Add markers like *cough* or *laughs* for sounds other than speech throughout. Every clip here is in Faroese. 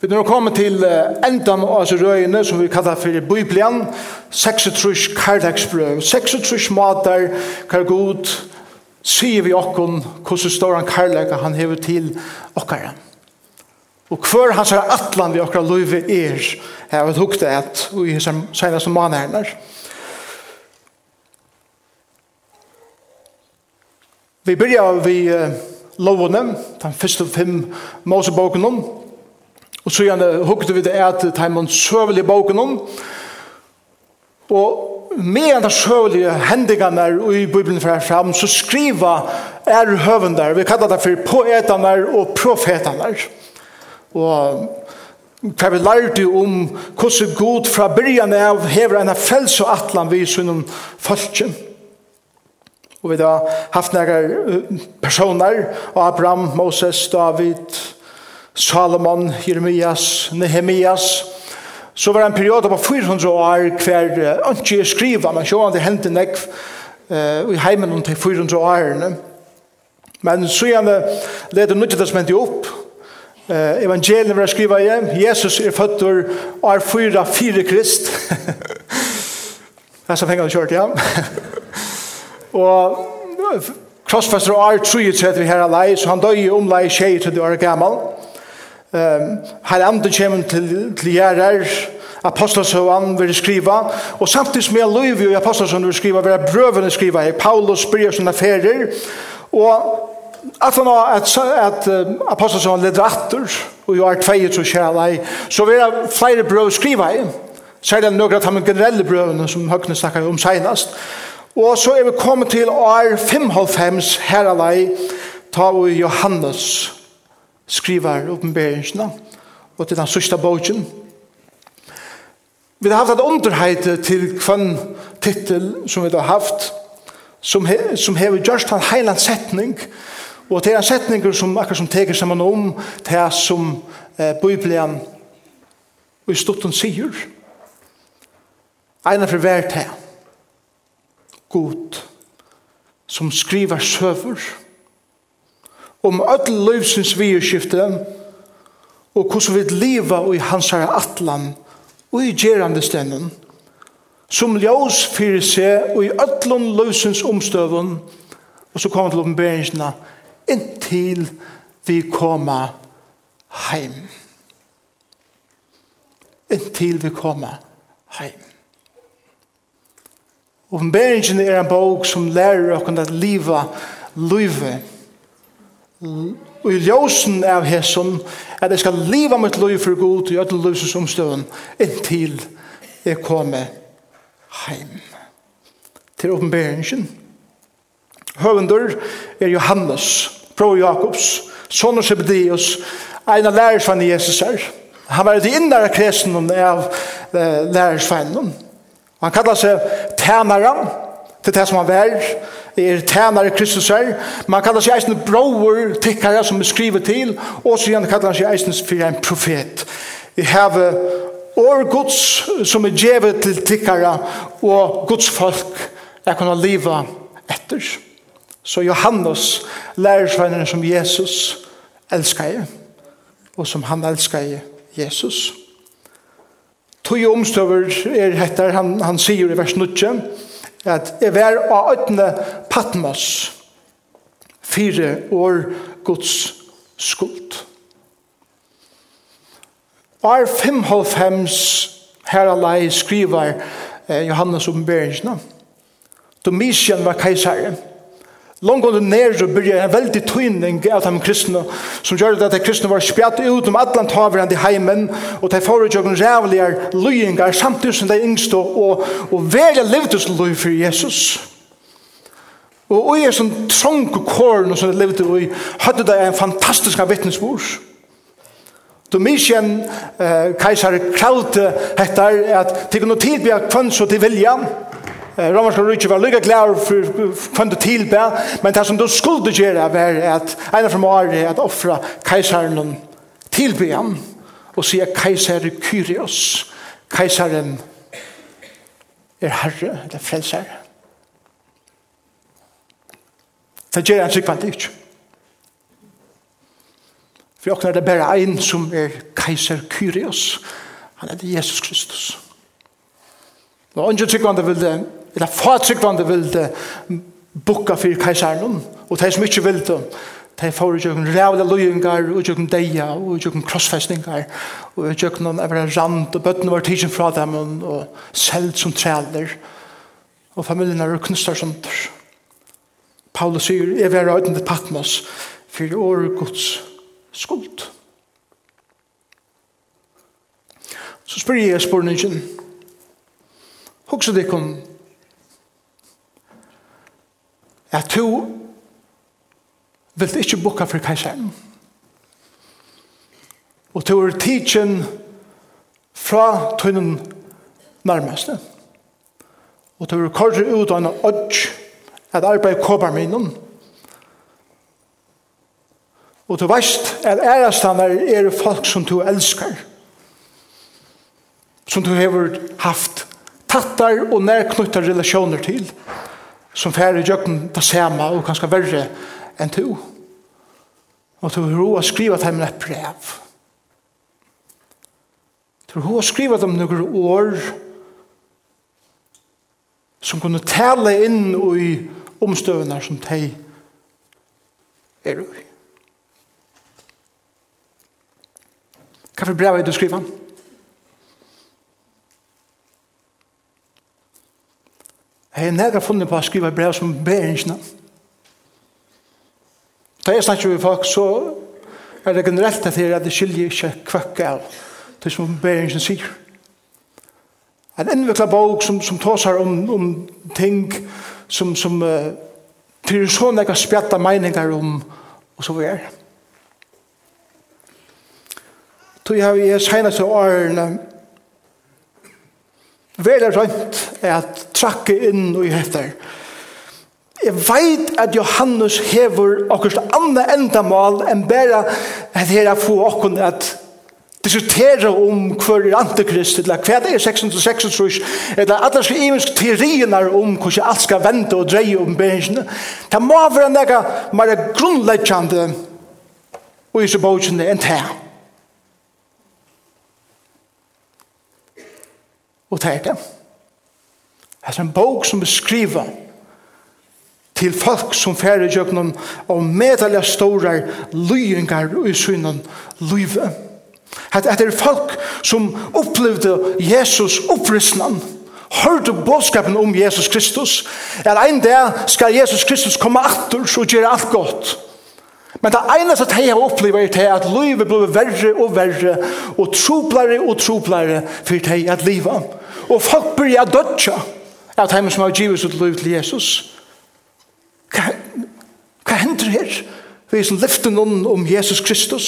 Vi nå kommer til endan av oss røyene som vi kallar for Bibelen, 36 kardagsbrøv, 36 mater, kar god, sier vi okkon hvordan står han karlaga han hever til okkara. Og hver hans er atlan vi okkara løyve er, jeg har hukte et, og i hans senaste manherner. Vi byrjar vi lovene, den første fem Moseboken Og så gjerne hukte vi det at det er man søvelig boken om. Og med den søvelige hendingene i Bibelen fra fram, så skriva er høvender. Vi kallar det for poetene og profetene. Og hva vi lærte om hvordan god fra byrjan av hever en frels og atlan vi sunnom folken. Og vi har haft nære personer, Abraham, Moses, David, Salomon, Jeremias, Nehemias. Så var det en periode på 400 år hver ønske skriva, men så var det hentet nekv i heimen til 400 årene. Men så gjerne leder nødt Nødje Testamentet opp. Uh, Evangeliet var skriva igjen. Jesus er født *laughs* *laughs* og er fyra fire krist. Det er som hengene kjørt ja. Og krossfester og er 33 her alai, så han døg i omlai tjei til du er gammal. Um, her andre kommer til, til gjerrer, apostelsøvann vil skriva, og samtidig som jeg løyver i apostelsøvann vil skriva, vil jeg brøvene skriva her, Paulus bryr sine ferier, og at han har at, at uh, apostelsøvann leder atter, og jo er tveiet så kjærlig, så vil jeg flere brøv skriva her, særlig noen av de generelle brøvene som Høgne snakker om senest, og så er vi kommet til år 5,5 her alai, ta vi Johannes skriver oppenberingsene, og til den sørste boken. Vi har haft et underheit til kvann titel som vi har haft, som, he, som hever just en heiland setning, og til en setning som akkurat som teker sammen om til som eh, Bibelen og i stotten sier. Einar for hver til. God som skriver søver om öll livsins vierskifte og hvordan vi leva i hans herre atlan og i gerande stenen som ljós fyrir seg og i öllum livsins omstøvun og så kommer til oppenberingsna inntil vi koma heim. Inntil vi koma heim. Oppenberingen er en bok som lærer oss at liva livet Og i ljósen av hesson, at jeg skal liva mitt liv for god i öll løsens omstøven, inntil jeg kommer heim. Til åpenberingen. Høvendur er Johannes, Pro Jakobs, Sonnur Sebedeus, en av lærersvann i Jesus her. Han var i innere kresen av lærersvannen. Han kallar seg tænaren til det som han vær, er tænare Kristus her. Man kallar seg eisen broer, tikkare som er skrivet til, og så igjen kallar han seg eisen for en profet. Vi har år gods som er djevet til tikkare, og gods folk er kunne liva etter. Så Johannes, lærersvennerne som Jesus elskar jeg, og som han elskar jeg, Jesus. Tøye omstøver er hettar, han, han sier i vers 9, at jeg var av øyne Patmos fire år Guds skuld. År 5,5 her alai skriver eh, Johannes om Beringsna. Domitian var keisaren. Långt under nere börjar en väldig tynning av de kristna som gör att de kristna var spjatt ut om alla tavarande heimen och de får utgjöken rävliga lyingar samtidigt som de yngste och, och välja livet som lyg för Jesus. Och i en sånn trong korn som de levde i, hade de en fantastisk vittnesbord. Domitian, eh, kajsar, kravde hettar at det kunne tid bli kvann så til viljan, Romerska rike var lykka klar for kvann du tilbe, men det som du skulle gjøre var at en av dem var at offra keisaren tilbe han og sier keiser Kyrios, keisaren er herre, eller frelser. Det gjør han sikkert ikke. For åkne er det bare en som er keiser Kyrios, han er Jesus Kristus. Og ungen sikkert vil det eller fatryggvande vilde bukka for kajsarnum og de som ikke vil det de får jo en rævla løyengar og jo en deia og jo en krossfestningar og jo en evra rand og bøttene var tidsen fra dem og selv som træler og familien er knustar sønder Paulus sier jeg vil ha røyden til Patmos for året gods skuld. Så spør jeg spurningen Hugsa det kom at du vil ikke bukka for kajseren. Og du er tidsen fra tøynen nærmeste. Og du er korset ut av en odds at arbeid kåper minen. Og du veist at ærestannar er folk som du elskar. Som du har haft tattar og nærknuttar relasjoner til. Og som færre gjøkken det samme og kanskje verre enn to. Og til ro å skrive til henne et brev. Til ro å skrive dem noen år som kunne tale inn i omstøvene som de er i. Hva for brev er det du skriver? Hva Jeg har nægget funnet på å skrive brev som ber beringsene. Da jeg snakker med folk, så er det generelt at jeg det skiljer ikke kvøkk av det som ber beringsene sier. En innviklet bok som, som tåser om, om ting som, som uh, til sånn jeg har spjattet meninger om, og så videre. Så jeg har i seneste årene vel er rønt at trakke inn og i heter. Jeg vet at Johannes hever akkurat andre endamål enn bare at her er få akkurat at diskutere om hver er antikrist, eller hva det er 666, eller at det skal imensk teorier om hvordan alt skal vente og dreie om bensjene. Det må være noe mer grunnleggjande og i så bøkene enn det. Og det er det. Det er en bok som beskriver til folk som færre gjøgnen og medalja store lyingar i synen lyve. Det er folk som opplevde Jesus opprystnan, hørte bådskapen om Jesus Kristus, at en dag skal Jesus Kristus komme atter og gjøre alt godt. Men det eneste at jeg har opplevd er at livet blir verre og verre, og troplare og troplare for det at livet. Og folk blir dødja av dem som har givet sitt liv til Jesus. Hva, hva hender her? Vi er som lyfter noen om Jesus Kristus.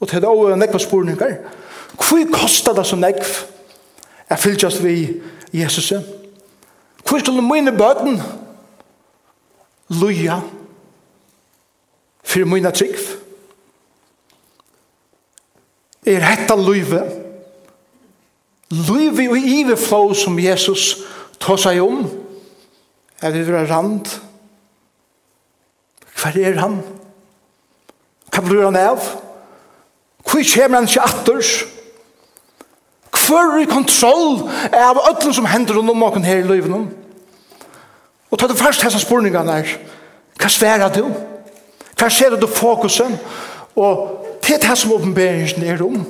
Og til det også nekva spurningar. Hvor kostar det så nekv? Jeg fylltjast vi Jesus. Hvor skulle mine bøten loja for mine trygg? Er hetta løyve Løyvi og ive iveflå som Jesus tar seg om, er det være rand. Hva er han? Hva blir han av? Hvor kommer han ikke atters? Hver er kontroll av ødelen som hender rundt om åken her i løyven? Og ta det først hessa spurningene der. Hva sverer du? Hva ser du fokusen? Og det er det som åpenberingen er om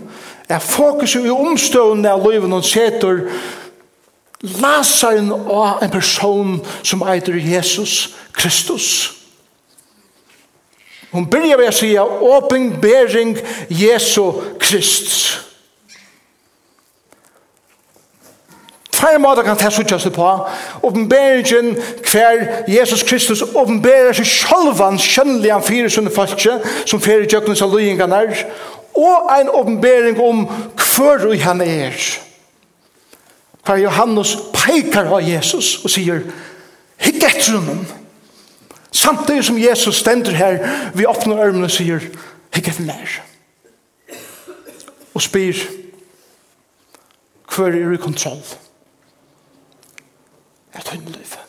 er fokuset i omstående av livet og seter lasaren av en person som eitir Jesus Kristus. Hun begynner ved å si åpenbering Jesu Krist. Tvær måter kan det suttjast på. Åpenberingen hver Jesus Kristus åpenberer seg sjølvan skjønnelig han fyrir sunne folk som fyrir jøknens av løyingan er og ein åpenbering om hver og han er. For Johannes peikar av Jesus og sier, hikk etter honom. Samtidig som Jesus stender her, vi åpner ørmene og sier, hikk etter nær. Og spyr, hver er i kontroll? Et hundeliv.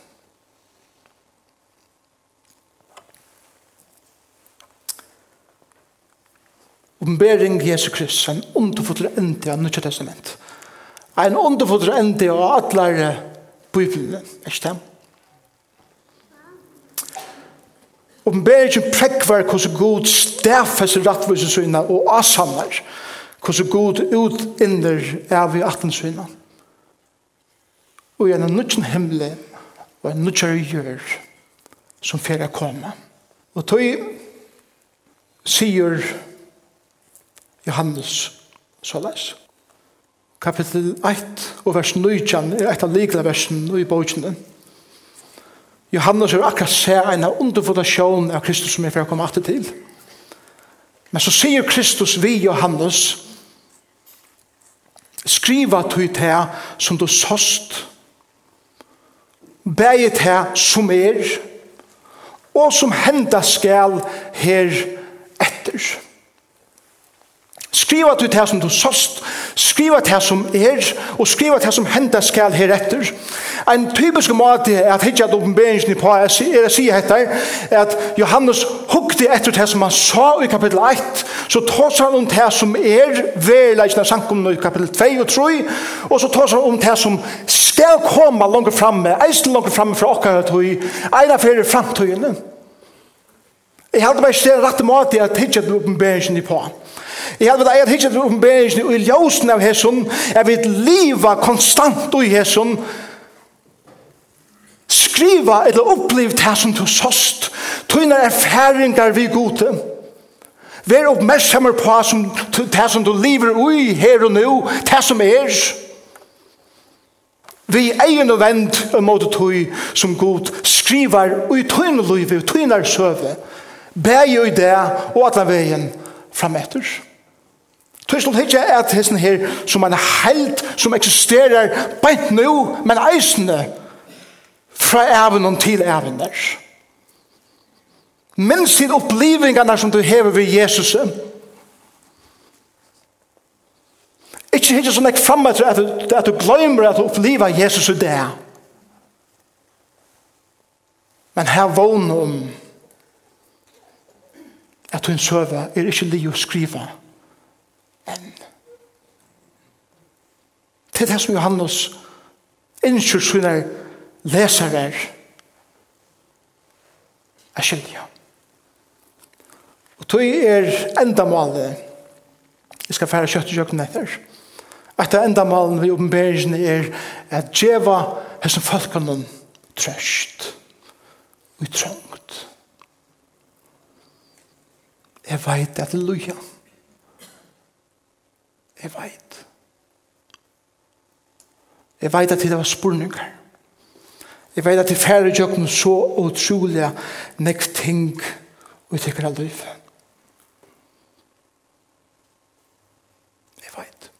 Oppenbering Jesu Kristus, en underfull ende av Nødja Testament. En underfull ende av alle Bibelen, ikke det? Oppenberingen prekvar hvordan god stafes rattvise syna og asamlar hvordan Gud utinner av i atten syna. Og gjennom Nødja himmelen og en Nødja gjør som fyrir koma. Og tog sier Johannes Salas. Kapitel 1 og vers 9 er et av likla versen i bøkene. Johannes er akkurat se en av underfundasjon av Kristus som er for å komme alltid til. Men så sier Kristus vi Johannes skriva til det som du sost bæg det som er og som henda skal her Skriva til det som du sost, skriva det som er, og skriva det som henda skal heretter. En typisk måte er at hitja at oppenberingen på er å si etter, at Johannes hukte etter det som han sa i kapittel 1, så tås han om det som er verileggen av sankumne i kapittel 2 og 3, og så tås han om det som skal komme langt framme, eisen langt framme fra okkar tog, eina fyrir framtøyene. Jeg hadde bare stedet rett og måte at hitje til oppenberingen i på. Jeg hadde bare hitje til oppenberingen i ljøsen av hesson. Jeg vil liva konstant i hesson. Skriva eller opplevd det som du såst. Tøyne erfaringer vi gode. Vær oppmerksammer på som, det som du lever i her og nå. Det som er. Vi egen og vend mot tøy som god skriver ui tøyne liv, i tøyne søve. Bæg i det, og at han veien fram etter. Tusen hitje er at hesten her som en held som eksisterer bænt nu, men eisende fra evnen til evnen der. Minns til opplivingene som du hever ved Jesus. Ikke hitje som ek fremme etter at, du, at du glemmer at du opplever Jesus i det. Men her vågner om at hun søve er ikke li å skrive enn. Det er det som Johannes innskjør sine lesere er skyldige. Og tog er endamålet jeg skal fære kjøtt og kjøkken etter at det endamålet vi oppenberingen er at djeva hessen folkene trøst og trøngt. Jeg vet at det er luja. Jeg vet. Jeg vet at det var spurningar. Jeg vet at det færre jøkken så utrolig nek ting og tykker av liv. Jeg vet.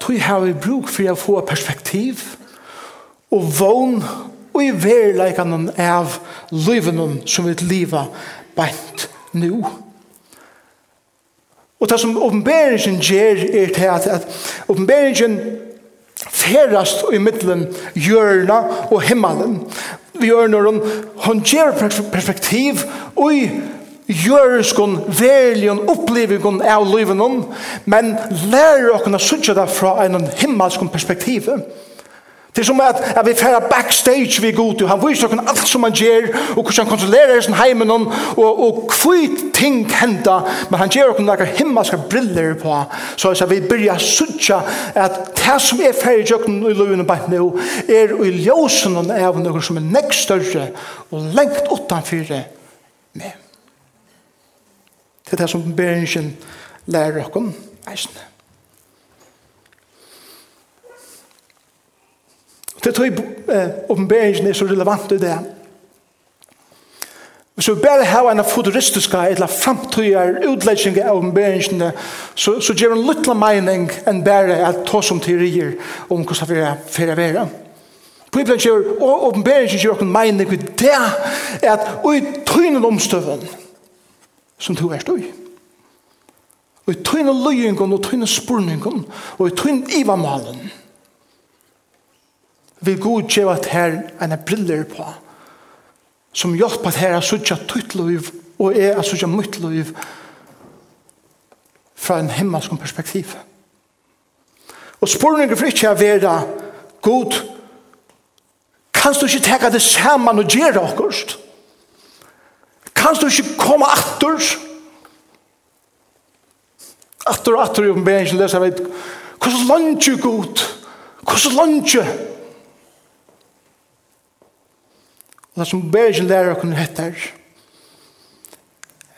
Tog har vi bruk for å få perspektiv og vogn og i verleikan av livenen som vi liva bænt nu. Og det som åpenberingen gjør er til at, at åpenberingen ferast i middelen hjørna og himmelen. Vi gjør når hun, hun gjør perspektiv og i jørskon, verlion, opplevingon av livenon, men lærer okkurna sutja det fra en himmelskon perspektiv. perspektiv Det er som at, at vi færer backstage vi god til. Han viser oss alt som han gjør, og hvordan han kontrollerer sin heimen, og, og hvitt ting henda, men han gjør oss noen himmelske briller på. Så at vi byrja suttja at det som er færer jøkken i løven og bant nå, er i ljósen og av noe som er nekk større, og lengt utanfyr med. Det er det som bergen lærer oss eisne. Det tror jeg oppenberingen er så relevant i det. Hvis vi bare har en futuristiske eller fremtøyer utlegging av oppenberingene, så, så gjør en liten mening enn bare at ta som teorier om hvordan vi er for å være. Bibelen gjør, og oppenberingen gjør en mening ved det, at i tøynen omstøven som du er støy. Og i tøynen løyingen og tøynen spurningen og i tøynen ivamalen vil god gjøre at her en briller på, som hjelper at her er suttja tøyt liv, og er suttja møtt liv, fra en himmelsk perspektiv. Og spørningen for ikke er være, god, kan du ikke teka det saman og gjøre akkurat? Kan du ikke komme atter? Atter og atter i oppenberingen leser jeg vet, hvordan langt er god? Hvordan langt er? Og det som ber ikke lærer å kunne hette er.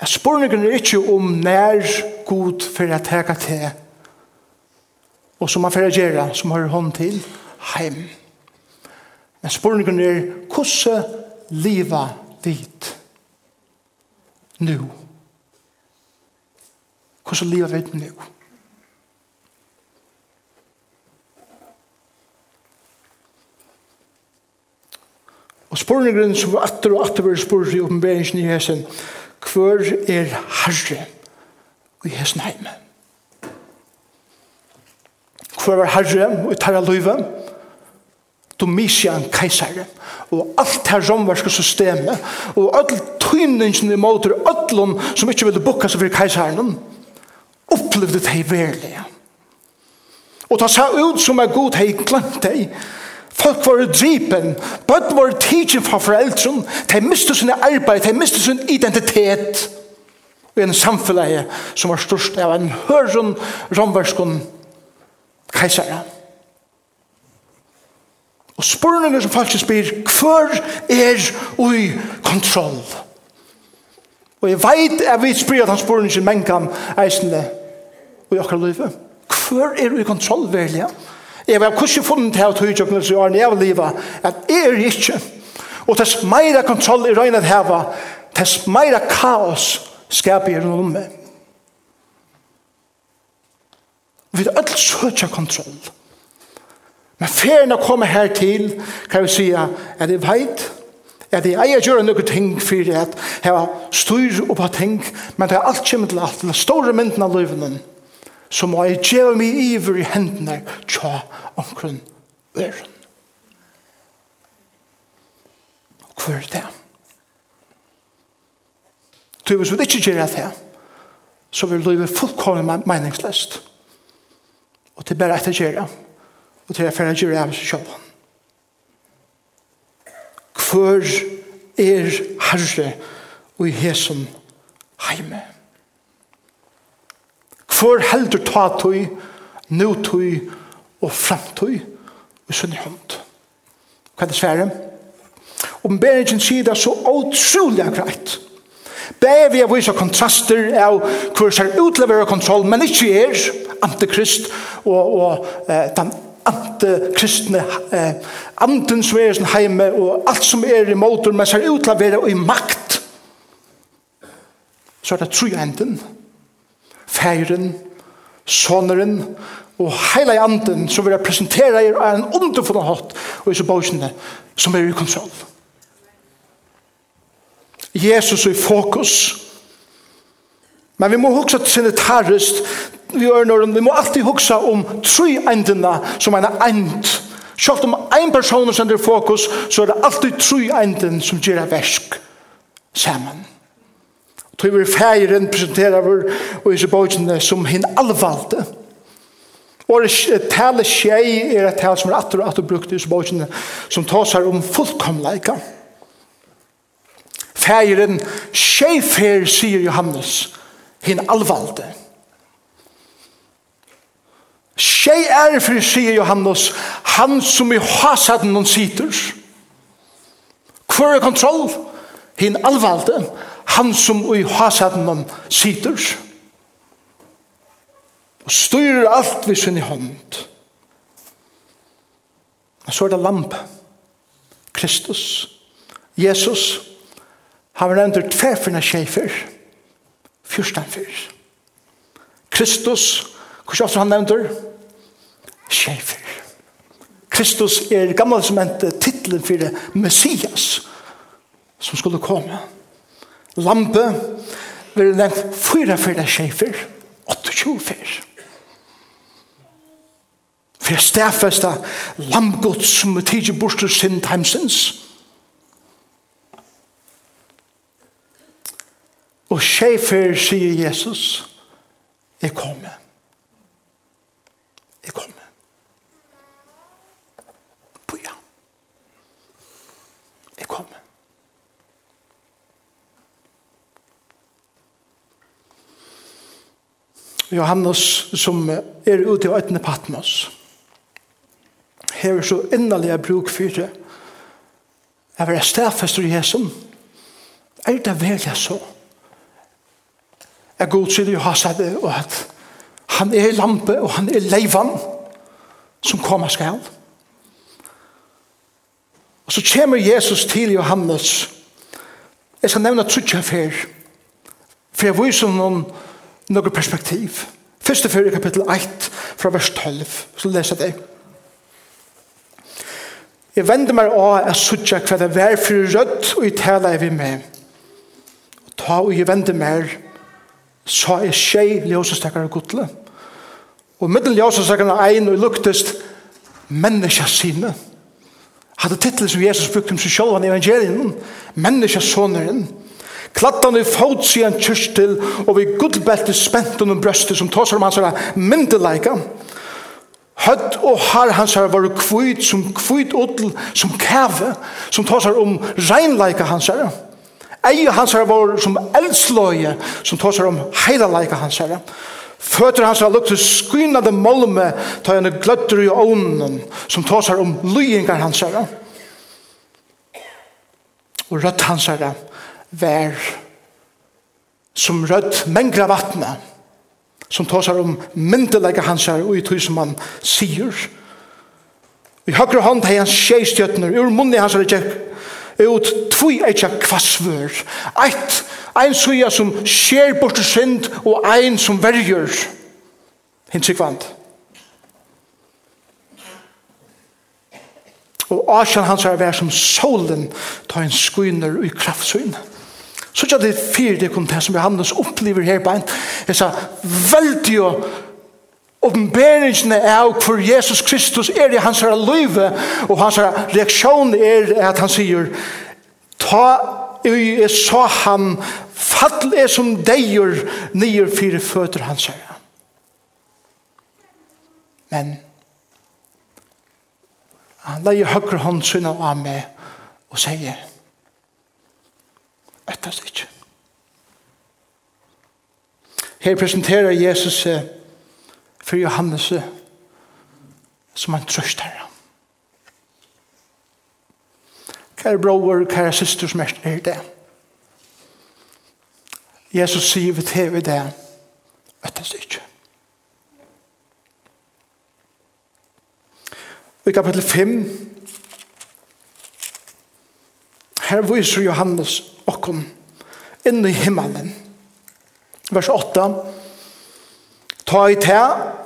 Spurningen er ikke om nær god for å teka til og som man får gjøre, som har hånd til, heim. Men spurningen er hvordan livet dit nå? Hvordan livet dit nå? Og spurningren som var atter og atter var spurt i oppenberingen i hesen, hver er herre i hesen heime? Hver er herre i tarra løyve? Domitian keisare og alt her romverske systemet og all tøyningen i måter öllum som ikke ville bukka seg for keisaren opplevde det verlige og ta seg ut som er god hei glemt deg Folk var drypen, bøtten var tidsen fra foreldren, de mistet sin arbeid, de mistet sin identitet i en samfunn som var størst av en høren romverskon kajsere. Og spørnene som folk spyr, hver er ui kontroll? Og jeg vet at vi spyr at han spørnene sin mennkam eisende i akkurat livet. Hver er ui kontroll, velja? Ja? Jeg har kursi funnet her og tog jo knelsen i årene jeg var livet, at jeg er ikke. Og tess meira kontroll i røynet heva, tess meira kaos skaper i rundt. Vi er alt søtja kontroll. Men ferien å komme her til, kan vi sija, er det veit, er det eier gjøre noe ting for at jeg styr opp av ting, men det er alt kommer til alt, den store mynden av løyvenen så må jeg gjøre meg iver i hendene tja omkring øren. Hvor er det? Så hvis vi ikke gjør det, så vil livet fullkomne meningsløst. Og til bare etter gjøre, og til jeg færre gjøre av seg selv. Hvor er herre og i hesen heime? Hvor For heldur ta tøy, nu tøy og fremtøy og sunn i hånd. Hva er det svære? Omberingin sier det så utrolig greit. Begge vi har vise kontraster av hvor ser utlevere kontroll, men ikke er antikrist og, og eh, den antikristne eh, anden som er sin heime og alt som er i motor, men ser utlevere og i makt. Så er det tru enden færen, soneren og heila i anden som vil presentere er en underfull hatt og disse bøkene som er i kontroll. Jesus er i fokus. Men vi må huske sanitærist. Vi, når, vi må alltid huske om tre endene som er en end. Selv om en person er i fokus, så er det alltid tre enden som gjør versk sammen. Tog vi færen presenterar vår og i bøkene som hin allvalde. Og tale tjei er et tale som er atter og atter brukt i bøkene som tas her om fullkomleika. Færen tjeifer, sier Johannes, hin allvalde. Tjei er for, sier Johannes, han som i hasaden hon sitter. Hvor er kontroll? Hin allvalde han som i hasaden sitter og styrer alt ved sin hånd og så er det lamp. Kristus Jesus han var nevnt tverfinna sjefer fyrstanfyr Kristus hvordan han nevnt sjefer Kristus er gammel som titlen for Messias som skulle komme lampe, vil det nevnt fyra fyra sjefer, 28 fyra. For jeg stedfesta lamgod som er tidsi borster sin heimsins. Og sjefer, sier Jesus, er kommet. Johannes som er ute i øytene Patmos hever så innerlige bruk for det jeg vil stedfester i Jesus er det vel jeg så jeg god sier jo hasa det og at han er lampe og han er leivan som kommer skal. Og så kommer Jesus til Johannes. Jeg skal nevne trutja fer for jeg viser noen noen perspektiv. Første fyrir kapittel 1 fra vers 12, så leser jeg det. Jeg vender meg av at suttje hva det er for rødt og i tala jeg vil med. Og ta og jeg vender meg så er tjei ljøsestekker og godle. Og middel ljøsestekker er ein og luktest menneska sine. Hadde titlet som Jesus brukte om seg sjølv i evangelien, menneska soneren. Menneska Klattan i fot sian kyrstil, og vi gudbelte spent under brøstet som tåsar om hans herra myndeleika. Hødd og har hans herra var kvitt som kvitt odl, som kæve, som tåsar om reinleika hans herra. Eie hans herra var som eldsløye, som tåsar om heilaleika hans herra. Føtter hans har lukte skynade molme, ta henne gløtter i ånden, som tåsar om lyingar hans herra. Og rødt hans herra vær som rødt mengra vattnet, som tar seg om myndelegge hans her, og i tog som han sier. I høyre hånd har han skjeistjøtner, ur munnen hans er ikke ut tvoi eitja kvassvør. Eit, ein suja som skjer bort synd, og ein som verger. hins ikvand. Og asjan hans er vær som solen, ta en skuiner i kraftsyn. Så ikke det fire det kunne som Johannes opplever her på en. Jeg sa, veldig jo oppenberingene er for Jesus Kristus er i hans løyve, og hans reaksjon er at han sier, ta i jeg sa han fall er som deier nyer fire føtter han sier Men han leier høyre hånd sønne av meg og sier, etter ikke. Her presenterer Jesus seg for Johannes som en trøst herre. Kære bror, kære syster som er det. Jesus sier vi til vi det etter ikke. I kapittel 5 Her viser Johannes okkom inn i himmelen. Vers 8. Ta i te,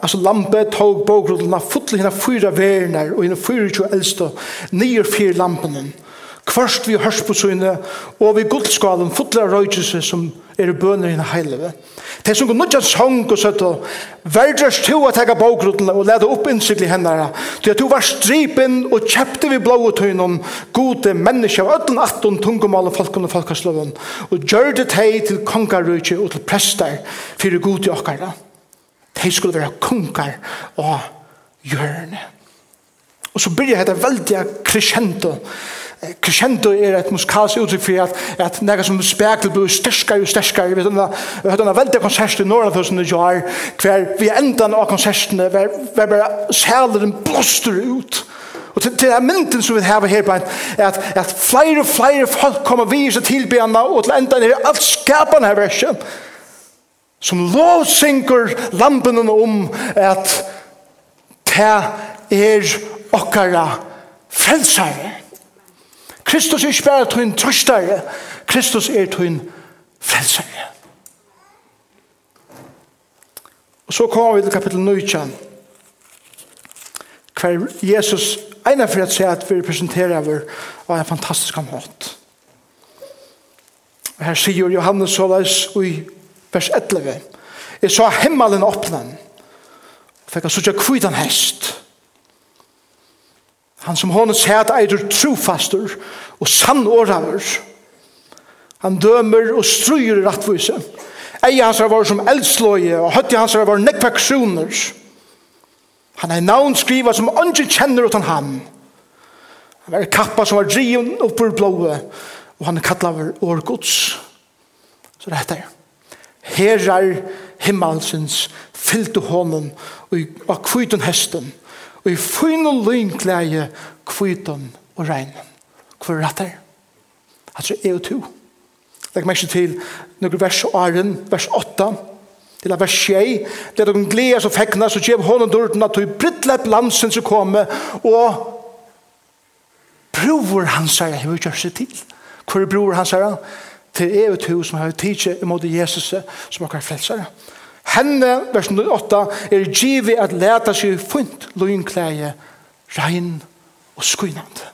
altså lampe, tog, bogrudlene, fotle henne fyra verner, og henne fyra tjo eldste, nye fyra lampene. og Kvarst vi hørs på søgne, og vi guldskalen fotla røytjelse som er i bøner henne heileve. Det som går nødja sang og søtt og verdres to at hega bogrutlene og lede opp innsikli hennara. Det at du var stripen og kjepte vi blå og tøynon gode menneske av ødelen atton tungumal og folkene og folkasløven og gjør det teg til kongarrujtje og til prester fyrir gode okkara. De skulle være kongar og hjørne. Og så blir det veldig crescendo crescendo er et musikalsk uttrykk for at, at nega som spekler blir sterskare og sterskare. Vi hadde en veldig konsert i Norra tusen i jar, hver vi enda av konsertene, hver, hver bare sæleren blåster ut. Og til, til den mynden som vi har her på er at, at flere og flere folk kommer vi seg tilbena og til enda er alt skapande her verset som lovsynker lampen om at det er okkara frelsare. Kristus er ikke bare tøyn trøstare, Kristus er tøyn frelsare. Og så kommer vi til kapittel 9. hver Jesus ene for at se at vi representerer vår av en fantastisk måte. Og her sier Johannes såleis i vers 11, Jeg sa himmelen åpnen, og fikk jeg sånn kvidan hest, Han som hon sæt eitur trofastur og sann årammer. Han dømer og struer rattvise. Eie hans var som eldsløye og høtti hans var nekva kroner. Han er navn skriva som andre kjenner utan han. Han er kappa som var drion oppur blåe og han kallar årgods. Så det heter Herar himmelsens fyllte hånden og kviten hesten Og i fyn og lynklæje kviton og regn. Hvor er det? tror er og to. Legg meg ikke til noen vers 8, vers 8, til vers 6, det er noen glede som fekna, så gjev hånden dørten at du brittlepp landsen som kommer, og bror hans sier, jeg vil gjøre seg til. Hvor er bror hans sier? Til er og to som har tidsi imot Jesus som har kvart frelsere. Henne, vers 8, er givet at leta seg funt løgnklæje, regn og skynande.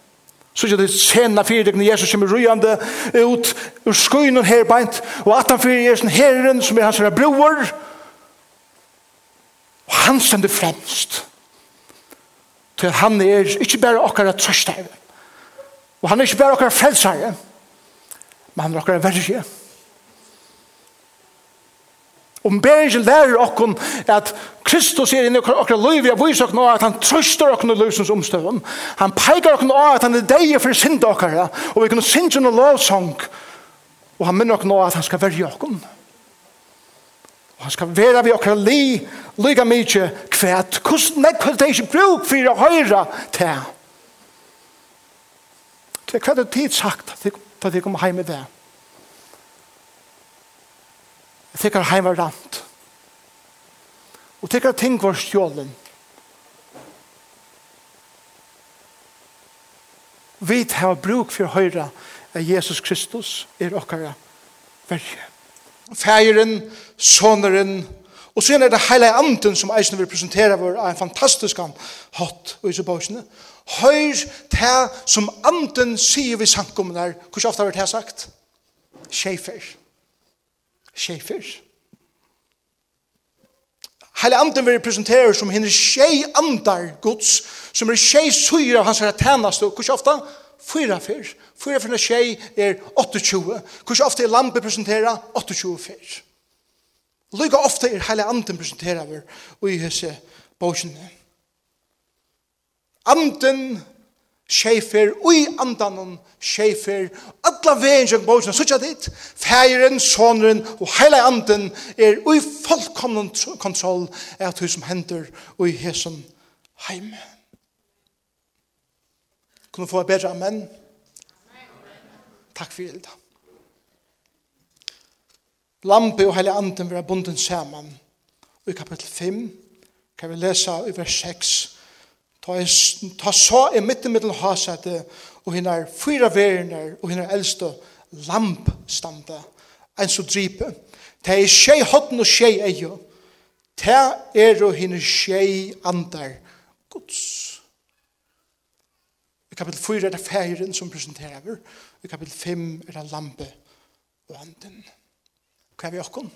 Så ikke det sena fyrir fyrdekken Jesus som er rujande ut ur skynen her beint, og at han fyrir Jesus herren som er hans herre bror, og han stender fremst. Til han er ikke bare okkara trøstare, og han er ikke bare okkara frelsare, men han er okkara verje. Omberingsen lærer okkon at Kristus er inne i okkar liv, jeg viser okkon at han trøster okkon i livsens omstøvun. Han peikar okkon at han er deg for synda okkar, og vi kunne synda noen lovsang, og han minner okkon at han skal verja okkon. Og han skal være vi okkar li, lyga mykje kvæt, hvordan nekk det ikke bruk for å høyra til. Det er hva det tid sagt, det er kom heim i det tykkar heim var rant. Og tykkar ting var stjålen. Vi tar bruk for høyra at Jesus Kristus er okkara verje. Fægeren, soneren, og så er det hele anden som eisen vil presentere vår er en fantastisk hatt og iso bausene. Høyr til som anden sier vi sankumene her, hvordan ofte har vi det sagt? Sjefer. Sjefer skje fyrst. Hele anden vil presentere som henne tjej andar gods, som er tjej syre av hans herre tænast, og hvordan ofta? Fyra fyr. Fyra fyra tjej er 28. Hvordan ofta er lampe presentera 28 fyr. Lyga ofta er hele anden presentera vi i hese bosjene. Anden Sjefer, ui andanon, sjefer, alla vegin som bókina, suttja dit, fægeren, sonren og heila anden er ui fullkomnen kontroll er at hui som hender ui hesson heim. Kunne få bedre amen? Takk for det. Lampe og heila anden vera bunden saman. Og i kapitel 5 kan vi lesa i vers 6 Ta, ta så i mitt i hasete og hinn er fyra verner og hinn er eldste lampstande en så drype ta er tjei hodden og tjei eio. ta er og hinn er tjei andar gods. I kapitel 4 er det feiren som presenterer. I kapitel 5 er det lampe og anden. Hva er vi okkon?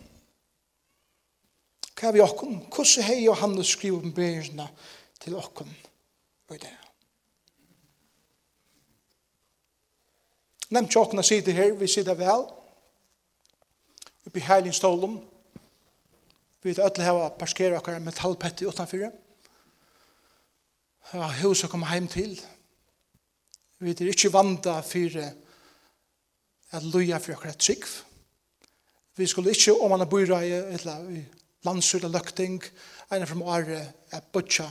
Hva er vi okkon? Hvordan hei Johannes skriver om bergene til okkon? Hva i det. Nevnt tjottene sitter her, vi sitter vel, oppi heilig stålum, vi vet alle hava parskera akkar metallpetti utanfyrir, Ja, hus å komme heim til, vi er ikke vanda fyrir at loja fyrir akkar trygg, vi skulle ikke om man er bøyra i landsur eller løkting, enn fra året er bøtja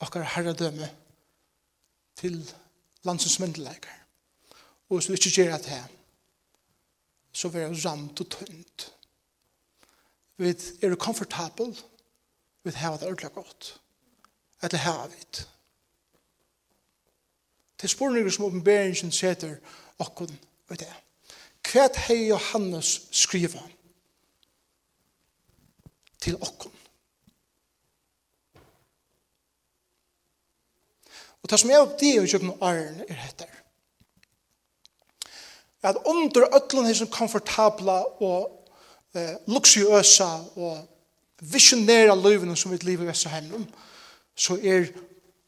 akkar herredømme til landsens myndelæger. Og hvis vi ikke gjør det her, så vil jeg ramt og tønt. Vi er komfortabel, vi har det ordentlig godt. At det har vi det. Det spørninger som åpenberingen setter okken og det. Hva er Johannes skriver til okken? Og det som er opp det og kjøkken og æren er etter. At under øtlen er som komfortabla og eh, luksjøsa og visionæra løyvene som vi lever i Vesterheimen, så er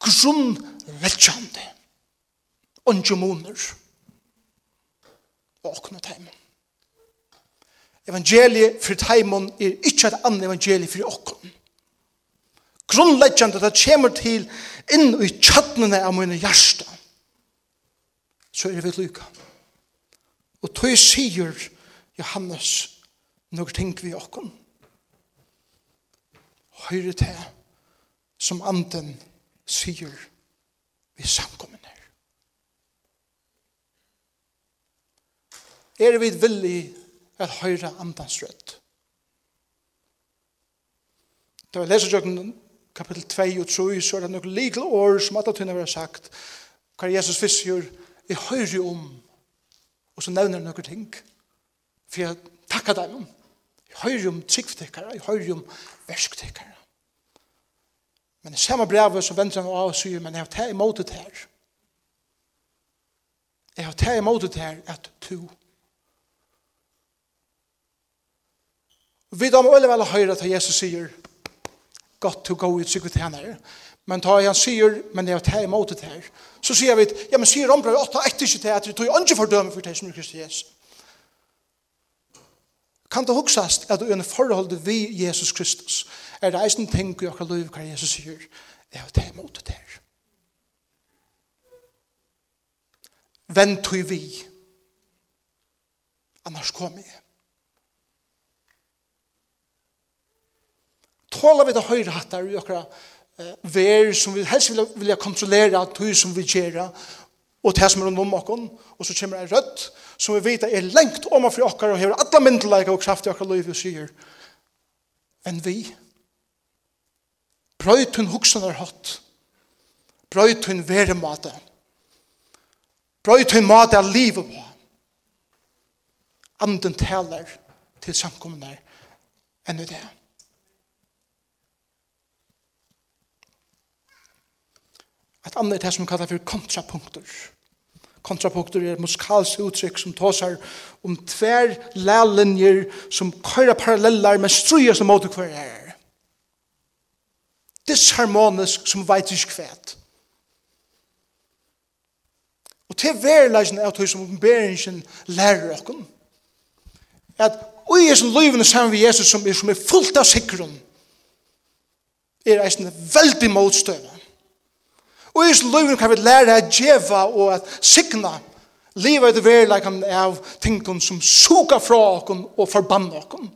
grunnvettjande ondjumoner og åkne teimen. Evangeliet for teimen er ikke et annet evangeliet for åkne grunnleggjande det kommer til inn i kjøttene av mine hjerte, så er vi lykka. Og tog sier Johannes når ting vi okken. Høyre til som anden sier vi samkommer her. Er vi villig at høyre andans rødt? Da vi leser jøkken kapitel 2 og 3, så er det noen legal år som at hun har sagt, hva Jesus visst gjør, jeg hører om, og så nevner han noen ting, for jeg takker dem om, jeg høyre om tryggvtikkere, jeg høyre om versktikkere. Men i samme brevet så venter han av og sier, men jeg har tatt imot det her. Jeg har tatt imot det her at to. Vi da må alle vel høre til Jesus sier, gott to go i trygghet henne. Men ta han sier, men jeg tar imot det her. Så sier vi, ja, men sier ombra, åtta etter ikke til at vi tog ikke fordømme for det som er Kristi Jesu. Kan det huksast at du er en forhold vi Jesus Kristus, er det eisen ting i okkar liv hva Jesus sier, jeg tar imot det her. Vent tog vi, annars kommer jeg. tåler vi det høyre hattar der, okra eh, ver som vi helst vilja, kontrollere, kontrollera du som vi gjør, og det som er om okkon og så kommer en rødt som vi vet er lengt om og fri okkar og hever alla myndelige og kraft i okker liv og sier enn vi. Brøyt hun huksan er hatt brøyt hun være mate brøyt hun mate av livet på anden taler til samkommende enn det. Et annet er det som kallar for kontrapunkter. Kontrapunkter er et musikalsk uttrykk som tåsar om tver lærlinjer som køyra parallellar med struer som måte hver er. Disharmonisk som veit ikke kvæt. Og til verleisen er det som beringen lærer okken. At ui er som løyvene sammen med Jesus som er, som er fullt av sikron er eisen veldig motstøvende Og i løyven kan vi lære at djeva og at signa livet i det verleikken av tingene som suga fra okken og forbanna okken.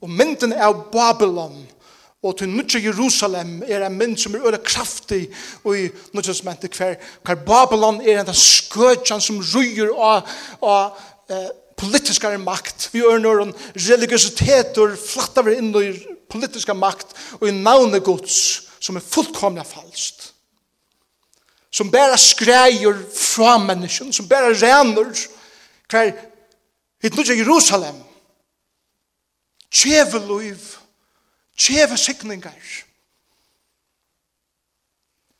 Og mynden av Babylon og til nutje Jerusalem er en mynd som er øyla kraftig og i nutje som mente hver, hver Babylon er en skøtjan som ryer av, av eh, politiska makt. Vi er religiositeter, flattar vi inn i politiska makt og i navnet gods som er fullkomna falskt. Som bara skräjer fra människan, som bara ränner kvar hit nu Jerusalem. Tjeve liv, tjeve sikningar.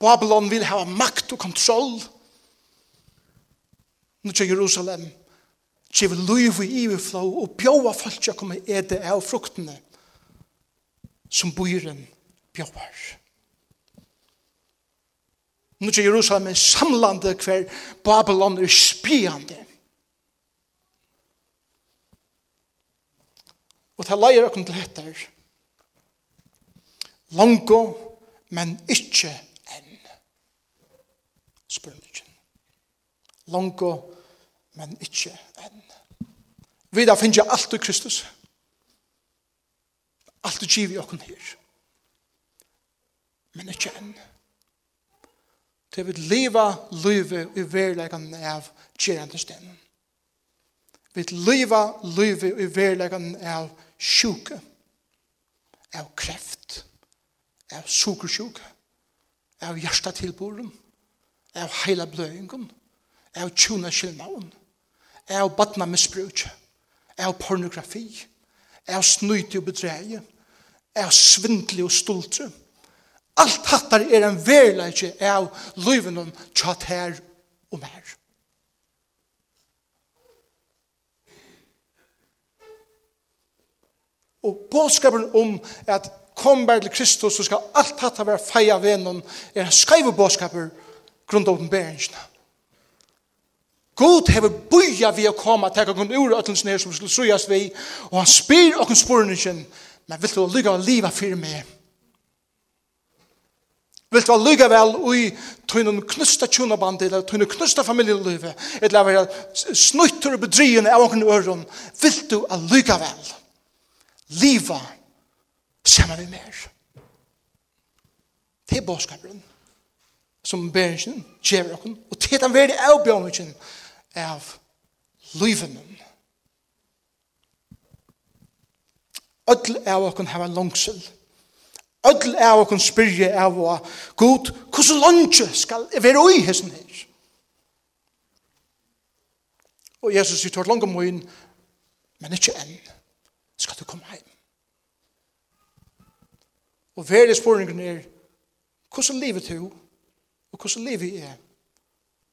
Babylon vil ha makt og kontroll. Nu Jerusalem. Tjeve liv i iveflå, og bjåa folk til å komme ede av fruktene som byren bjóar. Nu er Jerusalem en samlande hver Babylon er spjande. Og det leier okkur til etter. Longo, men ikkje enn. Spurningjen. Longo, men ikkje enn. Vi da finner alt i Kristus. Alt i giv okkur her. Men ikkje enn. Men ikkje enn til vi leva løyve i verleggen av gjerende stedet. Vi leva løyve i verleggen av sjuke, av kreft, av sukersjuke, av hjertetilboren, av heila bløyngen, av tjuna skilnaven, av badna misbruk, av pornografi, av snyte og bedreie, av svindelig og stultre, Alt hattar er en verleikje av luven om tjatt her og mer. Og bådskapen om at kom bare til Kristus, så skal alt hattar være feia venom, er en skreive bådskaper grunn av oppenberingene. God hever boja vi å komme til å kun ur ötlens nere som skulle sujas vi, og han spyr okken spurningen, men vil du lyga og liva fyrir meg? Vil du lyga vel ui tøynun knusta tjunabandi, eller tøynun knusta familielivet, eller vera snuttur og bedrien av åkken øron, vil du a lyga vel. Liva saman vi mer. Det er båskaperen som bæringen gjør åkken, og det er den veri avbjørngen av livenen. Ødel av åkken hava langsel, Öll av okon spyrje av å god, hvordan lunge skal jeg være ui hessen her? Og Jesus sier, tårt langt om inn, men ikke enn, skal du komme heim. Og verre spurningen er, hvordan livet du, og hvordan livet er,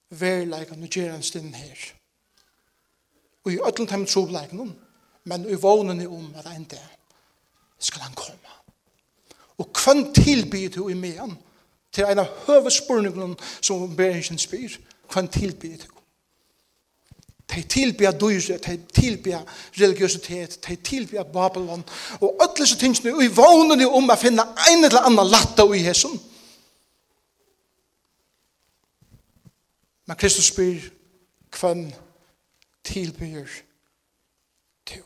verre leikene gjør en stund her. Og i ötlen tæmmet trobleikene, men i vågnene om at en dag skal han komme. Og hvem tilbyr du i mean? Til en av høvespurningene som Bergen spyr. Hvem tilbyr du? De tilbyr dyre, de tilbyr religiøsitet, de tilbyr Babylon. Og alle disse tingene, og i vånene om å finne en eller annen latta i hesen. Men Kristus spyr, hvem tilbyr til?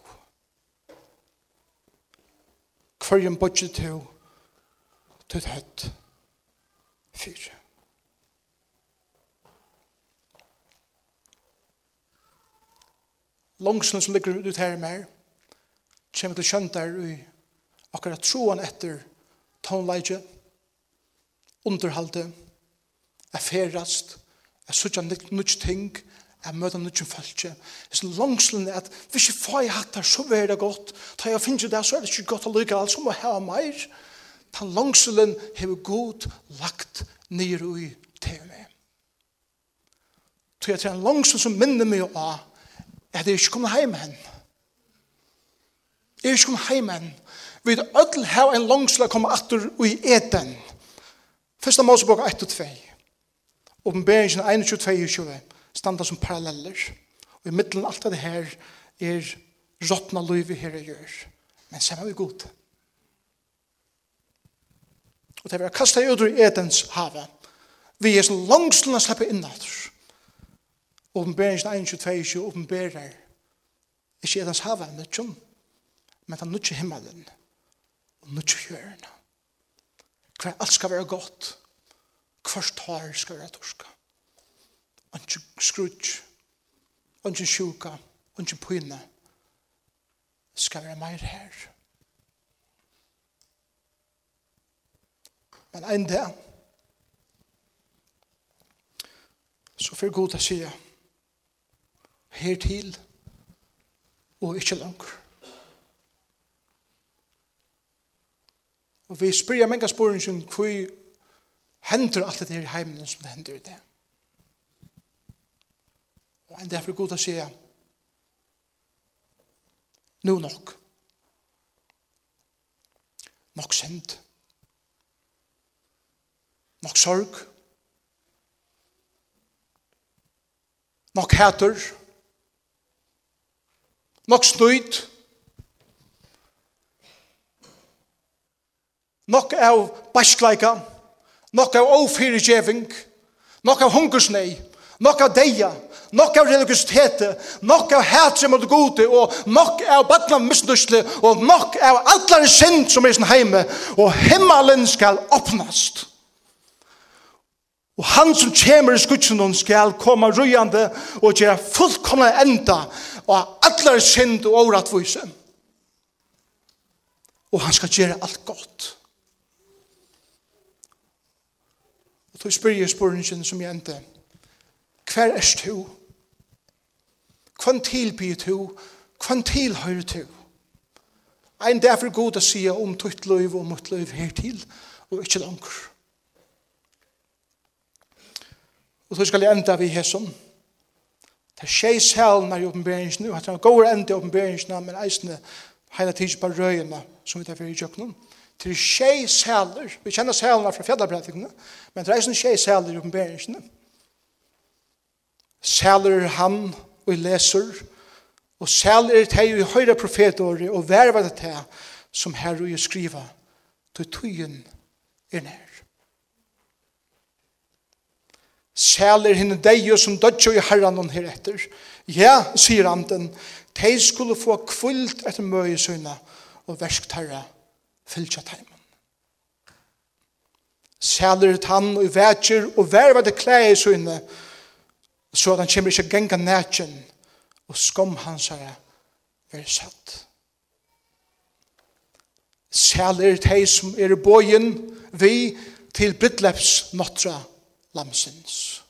Hverjen bodger til? tøtt høtt fyre. Långsen som ligger ut her mer, kommer til kjønt der i akkurat troen etter tonleidje, underhalde, er ferast, er suttja nudj ting, er møta nudj falskje. Så langslen er at hvis jeg får jeg hatt her, så er det godt. Da jeg finner det, så er det ikke godt å lykke alt, så må jeg ha meir den langselen hever god lagt nir ui teme. Så jeg tror en langsel som minner meg av at jeg ikke kom heim hen. Jeg ikke kom heim hen. Vi er ødel her en langsel kom atter ui eten. Første Mosebok 1 og 2. Åpenberingen 21 og 22 standa som paralleller. Og i middelen alt av det her er råttna løyvi her jeg gjør. Men samme vi god. Og det er var kastet ut i Edens havet. Vi er så som å slippe inn atter. Åpenberingen 1.22 åpenberer ikke Edens havet, men ikke men han nødt himmelen og nutje hjørna. Hver alt skal være godt. Hvert har skal være torska. Anki skrutj, anki sjuka, anki pyna skal være meir her. Men en dag, så får god til å si, her til, og ikke langer. Og vi spyrir mange spørning som hvor hender alt det her i heimen som det hender i det. Og en derfor god å si, nå nok. Nok sendt. Nok sendt nok sorg, nok hæter, nok snøyt, nok av bæskleika, nok av ofyrirgjeving, nok av hungersnei, nok av deia, nok av religiøsitet, nok av hætre mot gode, og nok av badna misnusle, og nok av allare synd som er sin heime, og himmelen skal åpnast. Og han som kommer i skutsen hon skal komme rujande og gjøre fullkomna enda og allar synd og åratvise. Og han skal gjøre alt godt. Og då spyr jeg spørningen som jeg endte. Hver er du? Hvem tilbyr du? Hvem tilhører du? Ein derfor god å si om tutt løyv og mot løyv hertil og ikke langt. Og så skal jeg enda vi her hesson. Det er tjej sælna i oppenberingen, og det er en god enda i oppenberingen, men eisne hele tiden på røyene som vi tar for i kjøkkenen. Det er tjej sæler, vi kjenner sælna fra fjellabratikene, men det er eisne tjej sæler i oppenberingen. Sæler er han, og leser, og sæler er det i høyre profetåret, og verver det til som her og skriva, til tøyen er nær. Sæler henne deio som dødjo i herran hon heretter. Ja, sier anden, de skulle få kvult etter møye søgna og versktarra fylltja teimen. Sæler han og vetjer og verva det klæ i søgna så at han kommer ikke genga nætjen og skom hans herre er satt. Sæler de som er i bøyen vi til Bidleps nottra lamsins.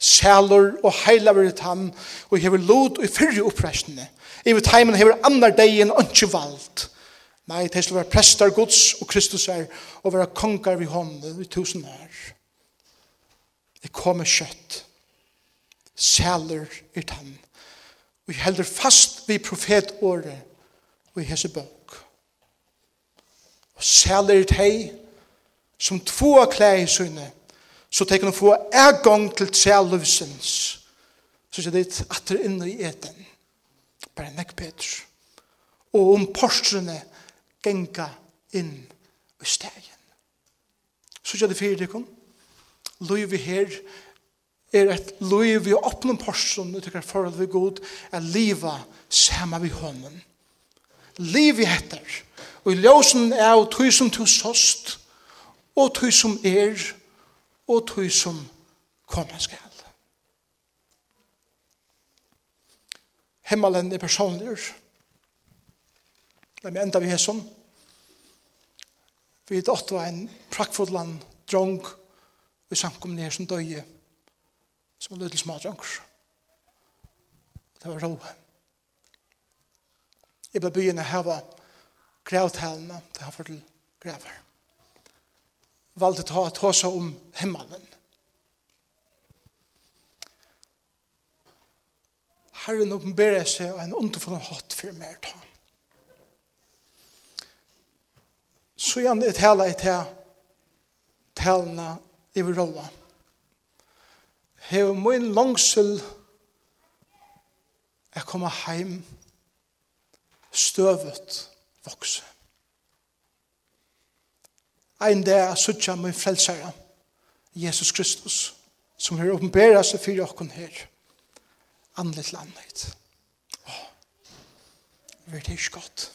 Sjælur og heilaver ut han, og hever lot og fyrre opprestene. I vet heimen hever annar degen og ikke valgt. Nei, det skal være prester gods og Kristus er, og være kongar vi hånden i tusen år. Det kommer kjøtt. Sjælur i tann. Vi helder fast vi profetåret og i hese bøk. Og sjælur ut hei, som två av klær i syne, så tenker han få en gang til tre. Så sier det at det er inne i eten. Bare nekk Peter. Og om porstrene genga inn i stegen. Så sier det fyra det kom dekken. Løyvi her er et løyvi å åpne porstrene til hver forhold vi god er liva samme vi hånden. Liv i heter. Og i ljósen er av tusen til sost og tøy som er, og tøy som kommer skal. Himmelen er personlig. Det er enda vi er som. Vi er åtte var en prakkfull land, drong, vi samkomne ned som døye, som en lydel smadrong. Det var roe. Jeg ble begynne å hava grævtalene, det har fått til valde ta ta seg om himmelen. Herren oppenberer seg en underfull hatt for mer ta. Så igjen det tala i til talene i rolla. Heo min langsel er kommet heim støvet vokse ein dag suttja min frelsare, Jesus Kristus, som har åpenbæra seg fyrir okkon her, anlet landet. Åh, oh, det er ikke godt.